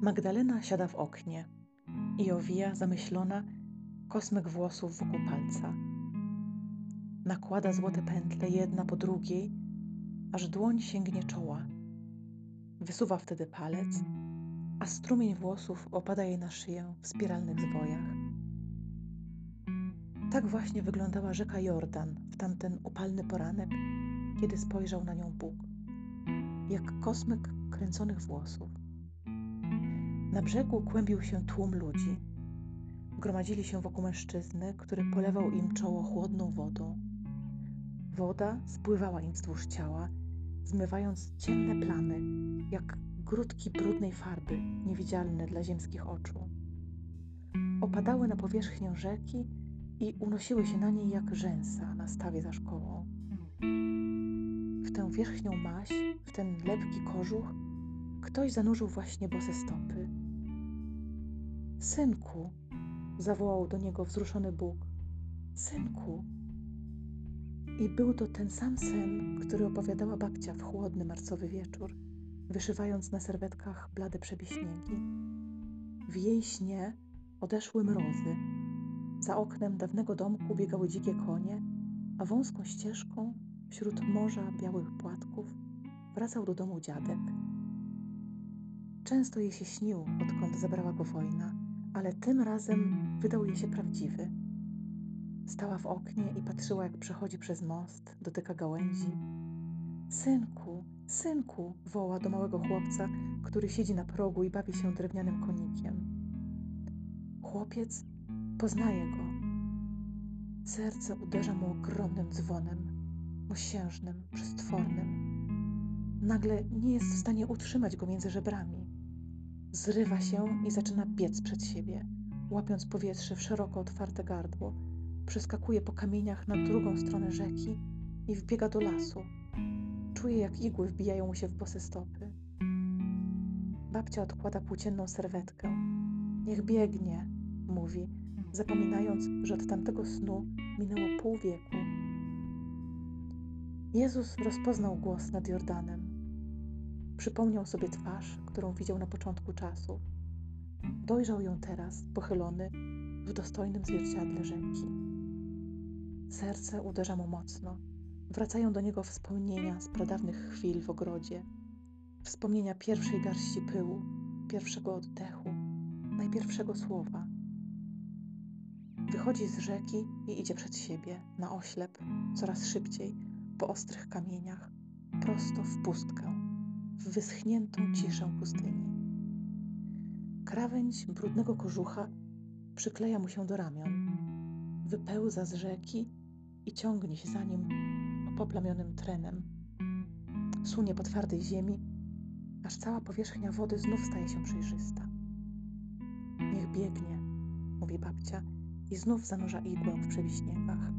Magdalena siada w oknie i owija zamyślona kosmyk włosów wokół palca. Nakłada złote pętle jedna po drugiej, aż dłoń sięgnie czoła. Wysuwa wtedy palec, a strumień włosów opada jej na szyję w spiralnych zwojach. Tak właśnie wyglądała rzeka Jordan w tamten upalny poranek, kiedy spojrzał na nią Bóg, jak kosmyk kręconych włosów. Na brzegu kłębił się tłum ludzi. Gromadzili się wokół mężczyzny, który polewał im czoło chłodną wodą. Woda spływała im wzdłuż ciała, zmywając ciemne plamy, jak grudki brudnej farby, niewidzialne dla ziemskich oczu. Opadały na powierzchnię rzeki i unosiły się na niej jak rzęsa na stawie za szkołą. W tę wierzchnią maś, w ten lepki kożuch, ktoś zanurzył właśnie bose stopy. Synku, zawołał do niego wzruszony Bóg. Synku. I był to ten sam sen, który opowiadała babcia w chłodny marcowy wieczór, wyszywając na serwetkach blade przebieśniegi. W jej śnie odeszły mrozy. Za oknem dawnego domku biegały dzikie konie, a wąską ścieżką, wśród morza białych płatków, wracał do domu dziadek. Często jej się śnił, odkąd zabrała go wojna, ale tym razem wydał jej się prawdziwy. Stała w oknie i patrzyła, jak przechodzi przez most, dotyka gałęzi. Synku, synku, woła do małego chłopca, który siedzi na progu i bawi się drewnianym konikiem. Chłopiec poznaje go. Serce uderza mu ogromnym dzwonem, mosiężnym, przestwornym. Nagle nie jest w stanie utrzymać go między żebrami. Zrywa się i zaczyna biec przed siebie, łapiąc powietrze w szeroko otwarte gardło. Przeskakuje po kamieniach na drugą stronę rzeki i wbiega do lasu. Czuje, jak igły wbijają mu się w bose stopy. Babcia odkłada płócienną serwetkę. Niech biegnie, mówi, zapominając, że od tamtego snu minęło pół wieku. Jezus rozpoznał głos nad Jordanem. Przypomniał sobie twarz, którą widział na początku czasu. Dojrzał ją teraz, pochylony, w dostojnym zwierciadle rzeki. Serce uderza mu mocno. Wracają do niego wspomnienia z pradawnych chwil w ogrodzie. Wspomnienia pierwszej garści pyłu, pierwszego oddechu, najpierwszego słowa. Wychodzi z rzeki i idzie przed siebie, na oślep, coraz szybciej, po ostrych kamieniach, prosto w pustkę wyschniętą ciszę pustyni. Krawędź brudnego kożucha przykleja mu się do ramion, wypełza z rzeki i ciągnie się za nim poplamionym trenem. Sunie po twardej ziemi, aż cała powierzchnia wody znów staje się przejrzysta. Niech biegnie, mówi babcia i znów zanurza igłę w przewiśniegach.